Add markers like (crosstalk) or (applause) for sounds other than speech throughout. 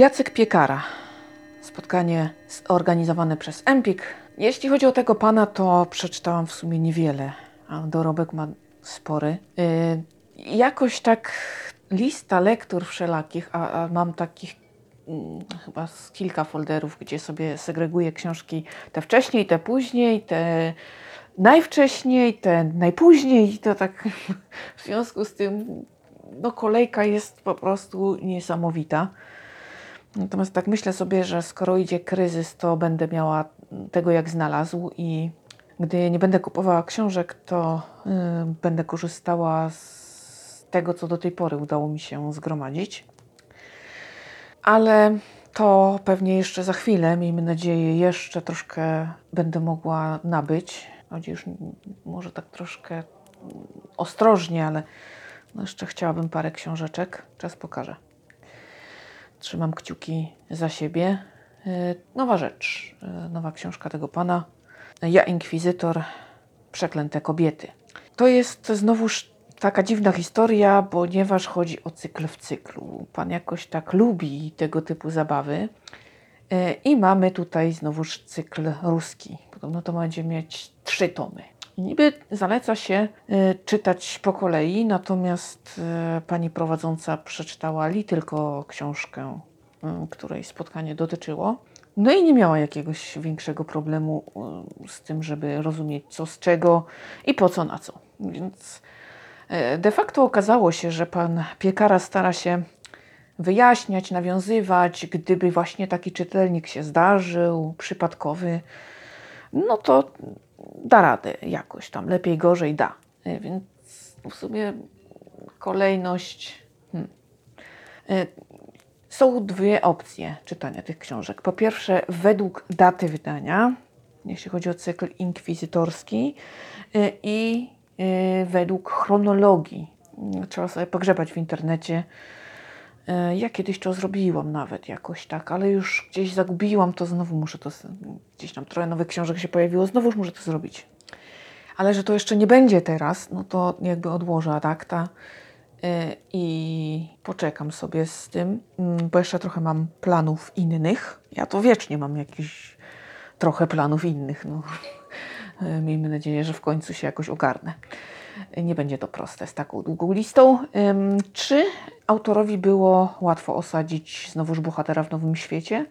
Jacek Piekara. Spotkanie zorganizowane przez Empik. Jeśli chodzi o tego pana, to przeczytałam w sumie niewiele, a dorobek ma spory. Yy, jakoś tak lista lektur wszelakich, a, a mam takich mm, chyba z kilka folderów, gdzie sobie segreguję książki te wcześniej, te później, te najwcześniej, te najpóźniej. To tak (laughs) w związku z tym no, kolejka jest po prostu niesamowita. Natomiast tak myślę sobie, że skoro idzie kryzys, to będę miała tego jak znalazł i gdy nie będę kupowała książek, to y, będę korzystała z tego, co do tej pory udało mi się zgromadzić. Ale to pewnie jeszcze za chwilę, miejmy nadzieję, jeszcze troszkę będę mogła nabyć. Choć już może tak troszkę ostrożnie, ale no jeszcze chciałabym parę książeczek. Czas pokaże. Trzymam kciuki za siebie. E, nowa rzecz, e, nowa książka tego pana. Ja, inkwizytor, przeklęte kobiety. To jest znowuż taka dziwna historia, ponieważ chodzi o cykl w cyklu. Pan jakoś tak lubi tego typu zabawy. E, I mamy tutaj znowuż cykl ruski. Podobno to będzie mieć trzy tomy. Niby zaleca się y, czytać po kolei, natomiast y, pani prowadząca przeczytała li tylko książkę, y, której spotkanie dotyczyło. No i nie miała jakiegoś większego problemu z tym, żeby rozumieć co z czego i po co na co. Więc de facto okazało się, że pan piekara stara się wyjaśniać, nawiązywać, gdyby właśnie taki czytelnik się zdarzył, przypadkowy, no to da radę jakoś tam, lepiej, gorzej da. E, więc w sumie kolejność. Hmm. E, są dwie opcje czytania tych książek. Po pierwsze, według daty wydania, jeśli chodzi o cykl inkwizytorski, e, i według chronologii. Trzeba sobie pogrzebać w internecie. Ja kiedyś to zrobiłam nawet jakoś tak, ale już gdzieś zagubiłam to, znowu muszę to, gdzieś tam trochę nowych książek się pojawiło, znowu muszę to zrobić ale że to jeszcze nie będzie teraz, no to jakby odłożę adakta y, i poczekam sobie z tym, mm, bo jeszcze trochę mam planów innych. Ja to wiecznie mam jakieś trochę planów innych. No. Y, miejmy nadzieję, że w końcu się jakoś ogarnę. Nie będzie to proste z taką długą listą. Czy autorowi było łatwo osadzić znowuż bohatera w nowym świecie?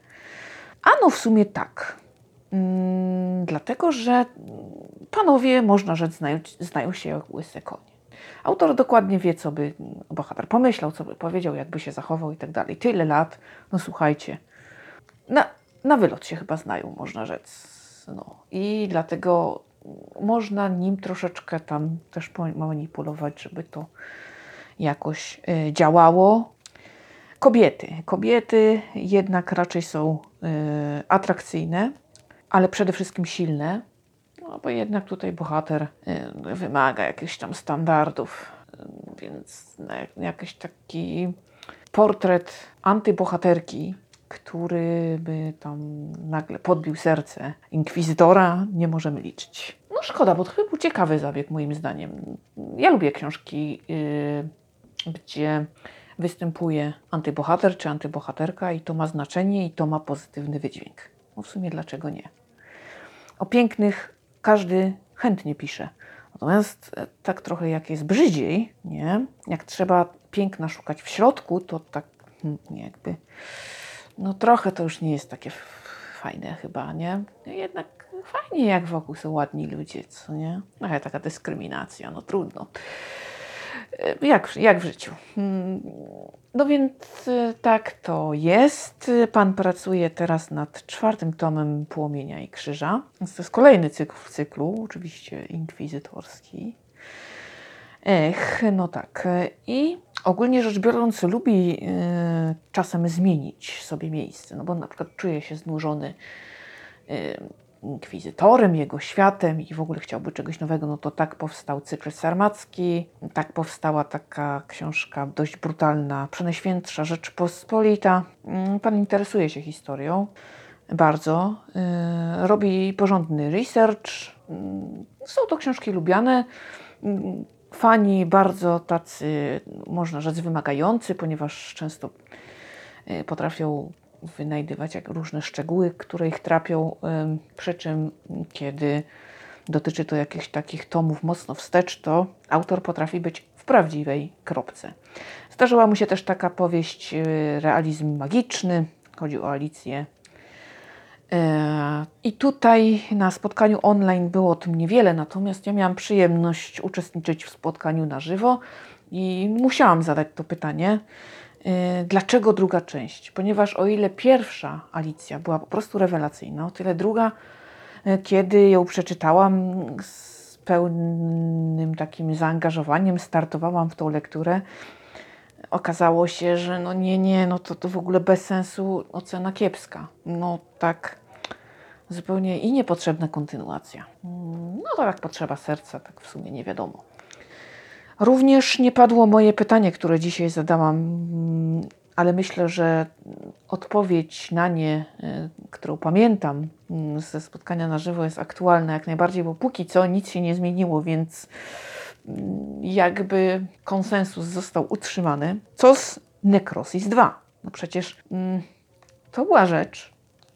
Ano w sumie tak. Mm, dlatego, że panowie, można rzec, znają, znają się jak łyse konie. Autor dokładnie wie, co by bohater pomyślał, co by powiedział, jakby się zachował i tak dalej. Tyle lat, no słuchajcie, na, na wylot się chyba znają, można rzec. No. I dlatego można nim troszeczkę tam też manipulować, żeby to jakoś y, działało. Kobiety. Kobiety jednak raczej są y, atrakcyjne ale przede wszystkim silne, no bo jednak tutaj bohater y, wymaga jakichś tam standardów, więc jakiś taki portret antybohaterki, który by tam nagle podbił serce inkwizytora, nie możemy liczyć. No szkoda, bo to chyba był ciekawy zabieg moim zdaniem. Ja lubię książki, yy, gdzie występuje antybohater czy antybohaterka i to ma znaczenie i to ma pozytywny wydźwięk. No w sumie dlaczego nie? O pięknych każdy chętnie pisze. Natomiast e, tak trochę jak jest brzydziej, nie? Jak trzeba piękna szukać w środku, to tak hmm, jakby, no trochę to już nie jest takie fajne chyba, nie? Jednak fajnie jak wokół są ładni ludzie, co nie? No ale taka dyskryminacja, no trudno. E, jak, jak w życiu. Hmm, no więc e, tak to jest. Pan pracuje teraz nad czwartym tomem Płomienia i Krzyża. Więc to jest kolejny cykl w cyklu, oczywiście inkwizytorski. Ech, no tak. I ogólnie rzecz biorąc, lubi y, czasem zmienić sobie miejsce, no bo na przykład czuje się znużony y, inkwizytorem, jego światem i w ogóle chciałby czegoś nowego, no to tak powstał cykl sarmacki, tak powstała taka książka dość brutalna, Przenajświętsza Rzeczpospolita. Mm, pan interesuje się historią bardzo, robi porządny research, yy, są to książki lubiane, yy, fani bardzo tacy, można rzec, wymagający, ponieważ często y, potrafią wynajdywać jak różne szczegóły, które ich trapią, y, przy czym kiedy dotyczy to jakichś takich tomów mocno wstecz, to autor potrafi być w prawdziwej kropce. Zdarzyła mu się też taka powieść y, realizm magiczny, chodzi o Alicję. E, I tutaj na spotkaniu online było o tym niewiele, natomiast ja miałam przyjemność uczestniczyć w spotkaniu na żywo i musiałam zadać to pytanie, e, dlaczego druga część? Ponieważ o ile pierwsza Alicja była po prostu rewelacyjna, o tyle druga, e, kiedy ją przeczytałam z pełnym takim zaangażowaniem, startowałam w tą lekturę, okazało się, że no nie, nie, no to, to w ogóle bez sensu ocena kiepska. No tak zupełnie i niepotrzebna kontynuacja. No to jak potrzeba serca, tak w sumie nie wiadomo. Również nie padło moje pytanie, które dzisiaj zadałam, ale myślę, że odpowiedź na nie, e, którą pamiętam mm, ze spotkania na żywo, jest aktualna jak najbardziej, bo póki co nic się nie zmieniło, więc jakby konsensus został utrzymany. Co z Necrosis 2? No przecież mm, to była rzecz,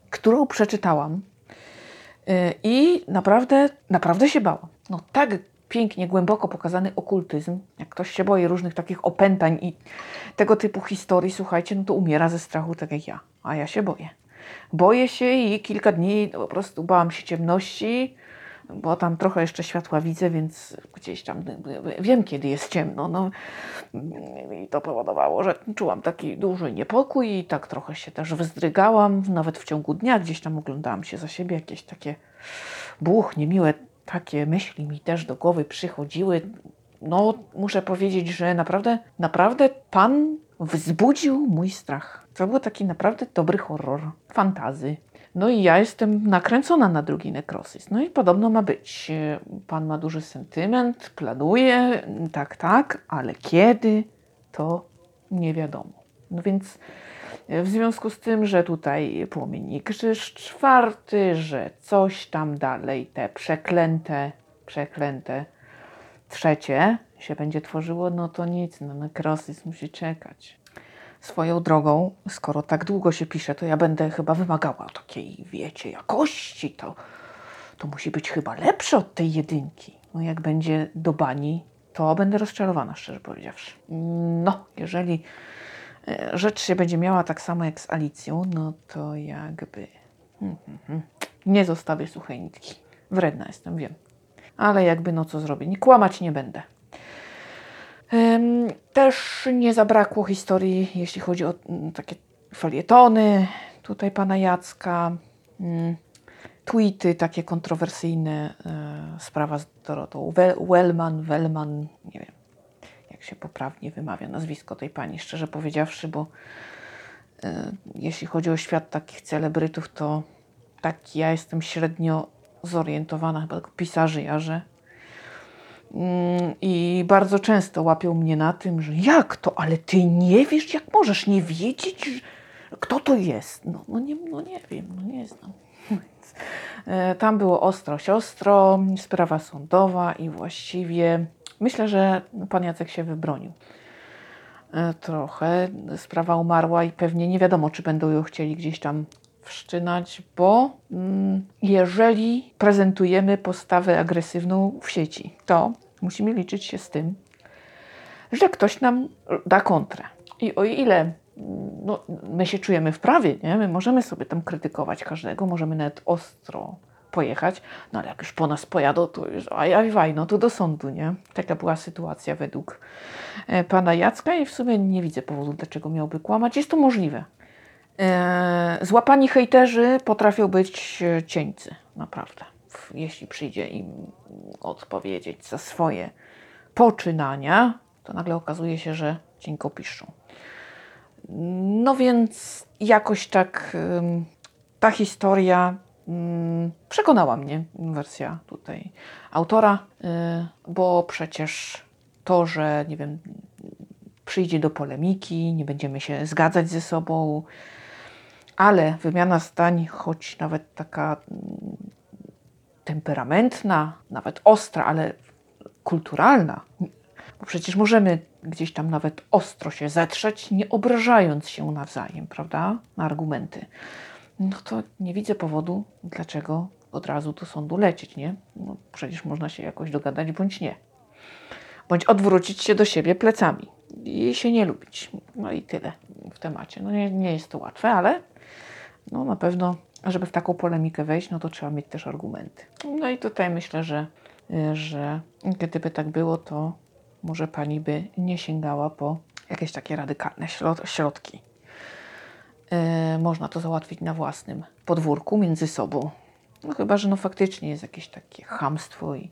którą przeczytałam yy, i naprawdę, naprawdę się bałam. No tak pięknie, głęboko pokazany okultyzm, jak ktoś się boi różnych takich opętań i tego typu historii, słuchajcie, no to umiera ze strachu tak jak ja, a ja się boję. Boję się i kilka dni po prostu bałam się ciemności, bo tam trochę jeszcze światła widzę, więc gdzieś tam wiem, kiedy jest ciemno. No, I to powodowało, że czułam taki duży niepokój i tak trochę się też wzdrygałam, nawet w ciągu dnia gdzieś tam oglądałam się za siebie, jakieś takie buch, niemiłe takie myśli mi też do głowy przychodziły. No, muszę powiedzieć, że naprawdę, naprawdę Pan wzbudził mój strach. To był taki naprawdę dobry horror, fantazy. No i ja jestem nakręcona na drugi nekrosis. No i podobno ma być. Pan ma duży sentyment, planuje, tak, tak, ale kiedy, to nie wiadomo. No więc w związku z tym, że tutaj płomiennik Krzyż czwarty, że coś tam dalej, te przeklęte, przeklęte trzecie się będzie tworzyło, no to nic, no nekrosis musi czekać. Swoją drogą, skoro tak długo się pisze, to ja będę chyba wymagała takiej, wiecie, jakości. To, to musi być chyba lepsze od tej jedynki. No jak będzie do bani, to będę rozczarowana, szczerze powiedziawszy. No, jeżeli e, rzecz się będzie miała tak samo jak z Alicją, no to jakby hmm, hmm, hmm, nie zostawię suchej nitki. Wredna jestem, wiem. Ale jakby no co zrobię, nie kłamać nie będę. Też nie zabrakło historii, jeśli chodzi o mm, takie felietony, tutaj pana Jacka, mm, tweety takie kontrowersyjne, e, sprawa z Dorotą Wellman, Wellman, nie wiem jak się poprawnie wymawia nazwisko tej pani, szczerze powiedziawszy, bo e, jeśli chodzi o świat takich celebrytów, to tak ja jestem średnio zorientowana, chyba tylko pisarzy jarzę, Mm, I bardzo często łapią mnie na tym, że jak to, ale ty nie wiesz, jak możesz nie wiedzieć, kto to jest. No, no, nie, no nie wiem, no nie znam. (laughs) E, tam było ostro siostro, sprawa sądowa i właściwie myślę, że pan Jacek się wybronił. E, trochę sprawa umarła i pewnie nie wiadomo, czy będą ją chcieli gdzieś tam wszczynać, bo mm, jeżeli prezentujemy postawę agresywną w sieci, to musimy liczyć się z tym, że ktoś nam da kontrę. I o ile mm, no, my się czujemy w prawie, nie? my możemy sobie tam krytykować każdego, możemy nawet ostro pojechać, no ale jak już po nas pojadą, to już ajaj, no to do sądu, nie? Taka była sytuacja według e, pana Jacka i w sumie nie widzę powodu, dlaczego miałby kłamać. Jest to możliwe. E, złapani hejterzy potrafią być e, cieńcy, naprawdę. Jeśli przyjdzie im odpowiedzieć za swoje poczynania, to nagle okazuje się, że cienko piszą. No więc jakoś tak ta historia przekonała mnie, wersja tutaj autora, e, bo przecież to, że nie wiem, przyjdzie do polemiki, nie będziemy się zgadzać ze sobą, ale wymiana zdań, choć nawet taka temperamentna, nawet ostra, ale kulturalna, bo przecież możemy gdzieś tam nawet ostro się zetrzeć, nie obrażając się nawzajem, prawda, na argumenty, no to nie widzę powodu, dlaczego od razu do sądu lecieć, nie? No, przecież można się jakoś dogadać bądź nie. Bądź odwrócić się do siebie plecami i się nie lubić. No i tyle w temacie. No nie, nie jest to łatwe, ale no na pewno, żeby w taką polemikę wejść, no to trzeba mieć też argumenty. No i tutaj myślę, że, że gdyby tak było, to może pani by nie sięgała po jakieś takie radykalne środki. Yy, można to załatwić na własnym podwórku między sobą. No chyba, że no faktycznie jest jakieś takie hamstwo i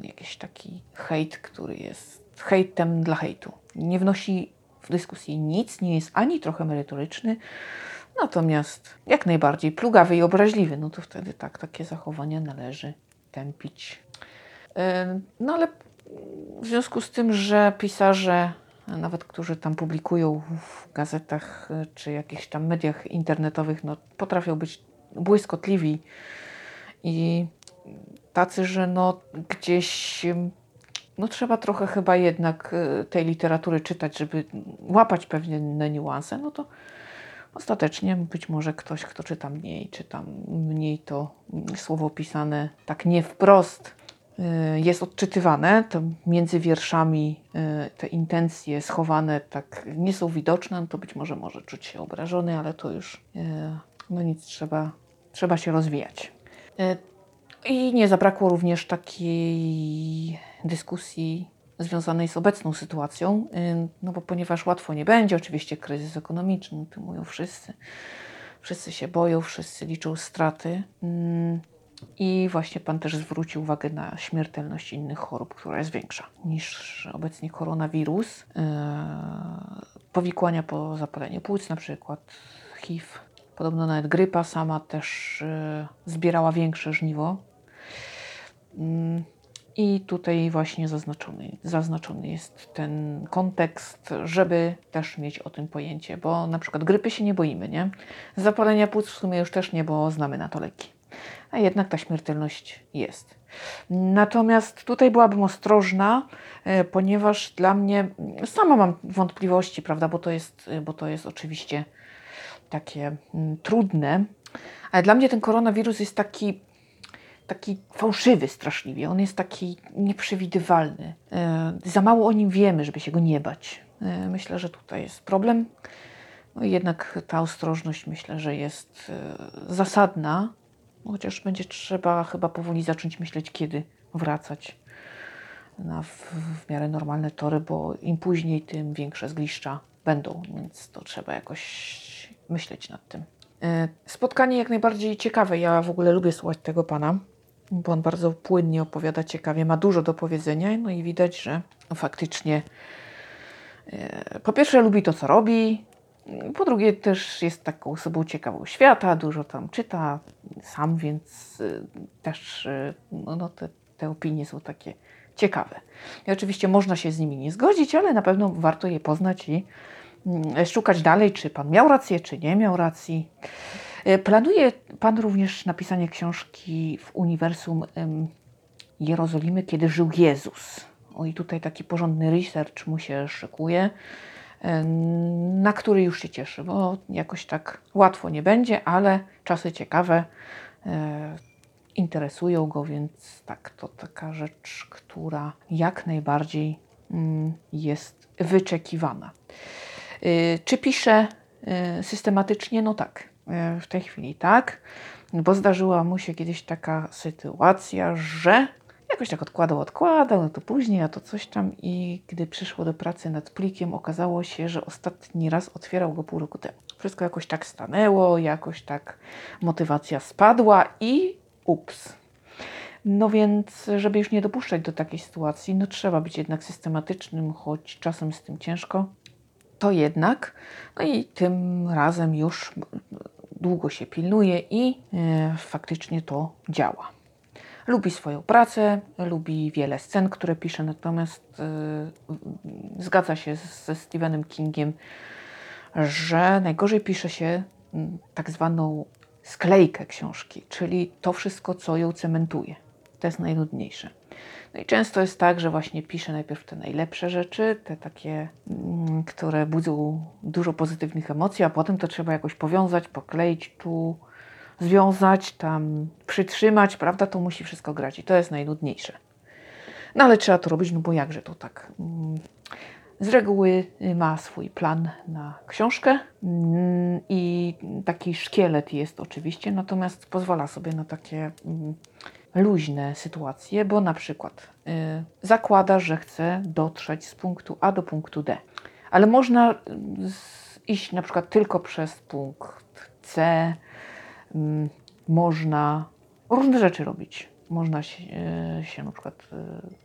yy, jakiś taki hejt, który jest hejtem dla hejtu. Nie wnosi w dyskusji nic, nie jest ani trochę merytoryczny, natomiast jak najbardziej plugawy i obraźliwy, no to wtedy tak, takie zachowania należy tępić. No ale w związku z tym, że pisarze, nawet którzy tam publikują w gazetach czy jakichś tam mediach internetowych, no, potrafią być błyskotliwi i tacy, że no gdzieś no trzeba trochę chyba jednak e, tej literatury czytać, żeby łapać pewne niuanse, no to ostatecznie być może ktoś, kto czyta mniej, czyta mniej to słowo pisane tak nie wprost, Y, jest odczytywane, to między wierszami y, te intencje schowane tak nie są widoczne, to być może może czuć się obrażony, ale to już y, no nic, trzeba, trzeba się rozwijać. I nie zabrakło również takiej dyskusji związanej z obecną sytuacją, no bo ponieważ łatwo nie będzie, oczywiście kryzys ekonomiczny, to mówią wszyscy, wszyscy się boją, wszyscy liczą straty. I właśnie Pan też zwrócił uwagę na śmiertelność innych chorób, która jest większa niż obecnie koronawirus. Yy, powikłania po zapaleniu płuc, na przykład HIV. Podobno nawet grypa sama też yy, zbierała większe żniwo. I tutaj właśnie zaznaczony, zaznaczony jest ten kontekst, żeby też mieć o tym pojęcie, bo na przykład grypy się nie boimy, nie? Zapalenia płuc w sumie już też nie, bo znamy na to leki a jednak ta śmiertelność jest. Natomiast tutaj byłabym ostrożna, e, ponieważ dla mnie, sama mam wątpliwości, prawda, bo to jest, bo to jest oczywiście takie mm, trudne, ale dla mnie ten koronawirus jest taki, taki fałszywy straszliwie. On jest taki nieprzewidywalny. E, za mało o nim wiemy, żeby się go nie bać. E, myślę, że tutaj jest problem. No jednak ta ostrożność myślę, że jest zasadna. Chociaż będzie trzeba chyba powoli zacząć myśleć, kiedy wracać na w, w miarę normalne tory, bo im później, tym większe zgliszcza będą, więc to trzeba jakoś myśleć nad tym. E, spotkanie jak najbardziej ciekawe. Ja w ogóle lubię słuchać tego pana, bo on bardzo płynnie opowiada ciekawie, ma dużo do powiedzenia, no i widać, że faktycznie e, po pierwsze lubi to, co robi, po drugie, też jest taką osobą ciekawą świata, dużo tam czyta sam, więc y, też y, no, no te, te opinie są takie ciekawe. I oczywiście można się z nimi nie zgodzić, ale na pewno warto je poznać i mm, szukać dalej, czy pan miał rację, czy nie miał racji. Y, planuje pan również napisanie książki w uniwersum Jerozolimy, kiedy żył Jezus. O i tutaj taki porządny research mu się szykuje na który już się cieszy, bo jakoś tak łatwo nie będzie, ale czasy ciekawe e, interesują go, więc tak, to taka rzecz, która jak najbardziej mm, jest wyczekiwana. E, czy pisze e, systematycznie? No tak, w tej chwili tak, bo zdarzyła mu się kiedyś taka sytuacja, że Jakoś tak odkładał, odkładał, no to później, a to coś tam i gdy przyszło do pracy nad plikiem, okazało się, że ostatni raz otwierał go pół roku temu. Wszystko jakoś tak stanęło, jakoś tak motywacja spadła i ups. No więc, żeby już nie dopuszczać do takiej sytuacji, no trzeba być jednak systematycznym, choć czasem z tym ciężko, to jednak, no i tym razem już długo się pilnuje i e, faktycznie to działa. Lubi swoją pracę, lubi wiele scen, które pisze, natomiast yy, zgadza się ze Stephenem Kingiem, że najgorzej pisze się tak zwaną sklejkę książki, czyli to wszystko, co ją cementuje. To jest najnudniejsze. No i często jest tak, że właśnie piszę najpierw te najlepsze rzeczy, te takie, mm, które budzą dużo pozytywnych emocji, a potem to trzeba jakoś powiązać, pokleić tu, związać, tam przytrzymać, prawda? To musi wszystko grać i to jest najnudniejsze. No ale trzeba to robić, no bo jakże to tak. Mm, Z reguły ma swój plan na książkę mm, i taki szkielet jest oczywiście, natomiast pozwala sobie na takie luźne sytuacje, bo na przykład y, zakłada, że chce dotrzeć z punktu A do punktu D, ale można y, z, iść na przykład tylko przez punkt C, mm, można różne rzeczy robić. Można się, e, się na przykład e,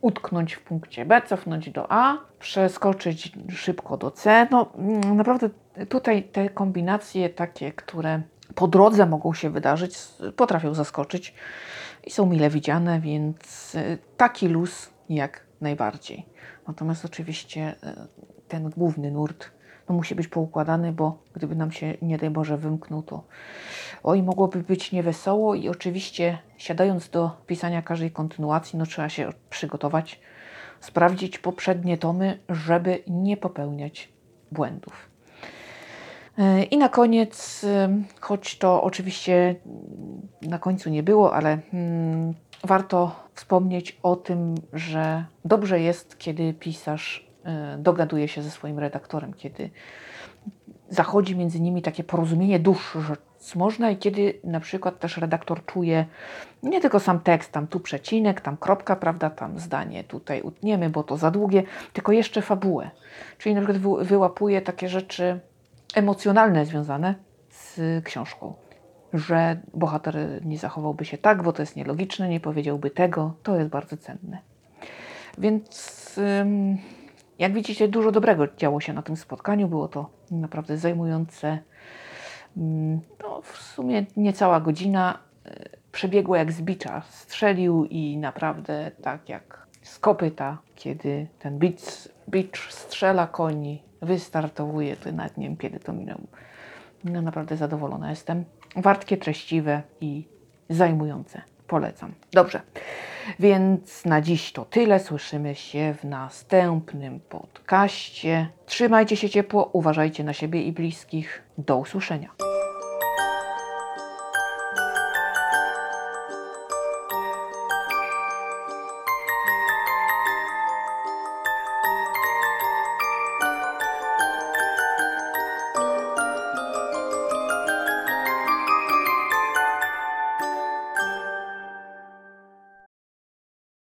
utknąć w punkcie B, cofnąć do A, przeskoczyć szybko do C. No mm, naprawdę tutaj te kombinacje takie, które po drodze mogą się wydarzyć, potrafią zaskoczyć i są mile widziane, więc e, taki luz jak najbardziej. Natomiast oczywiście e, ten główny nurt no, musi być poukładany, bo gdyby nam się, nie daj Boże, wymknął, to oj, mogłoby być niewesoło i oczywiście siadając do pisania każdej kontynuacji, no trzeba się przygotować, sprawdzić poprzednie tomy, żeby nie popełniać błędów. E, I na koniec, choć to oczywiście na końcu nie było, ale mm, warto wspomnieć o tym, że dobrze jest, kiedy pisarz e, dogaduje się ze swoim redaktorem, kiedy zachodzi między nimi takie porozumienie dusz, że można i kiedy na przykład też redaktor czuje nie tylko sam tekst, tam tu przecinek, tam kropka, prawda, tam zdanie tutaj utniemy, bo to za długie, tylko jeszcze fabułę. Czyli na przykład wy- wyłapuje takie rzeczy emocjonalne związane z książką. Że bohater nie zachowałby się tak, bo to jest nielogiczne, nie powiedziałby tego, to jest bardzo cenne. Więc jak widzicie, dużo dobrego działo się na tym spotkaniu. Było to naprawdę zajmujące. Mm, No, w sumie niecała godzina. y, Przebiegło jak z bicza. Strzelił i naprawdę tak jak z kopyta, kiedy ten bicz, bicz strzela koni, wystartowuje, to nawet nie wiem kiedy to minęło. No, naprawdę zadowolona jestem. Wartkie, treściwe i zajmujące. Polecam. Dobrze. Więc na dziś to tyle. Słyszymy się w następnym podcaście. Trzymajcie się ciepło, uważajcie na siebie i bliskich. Do usłyszenia.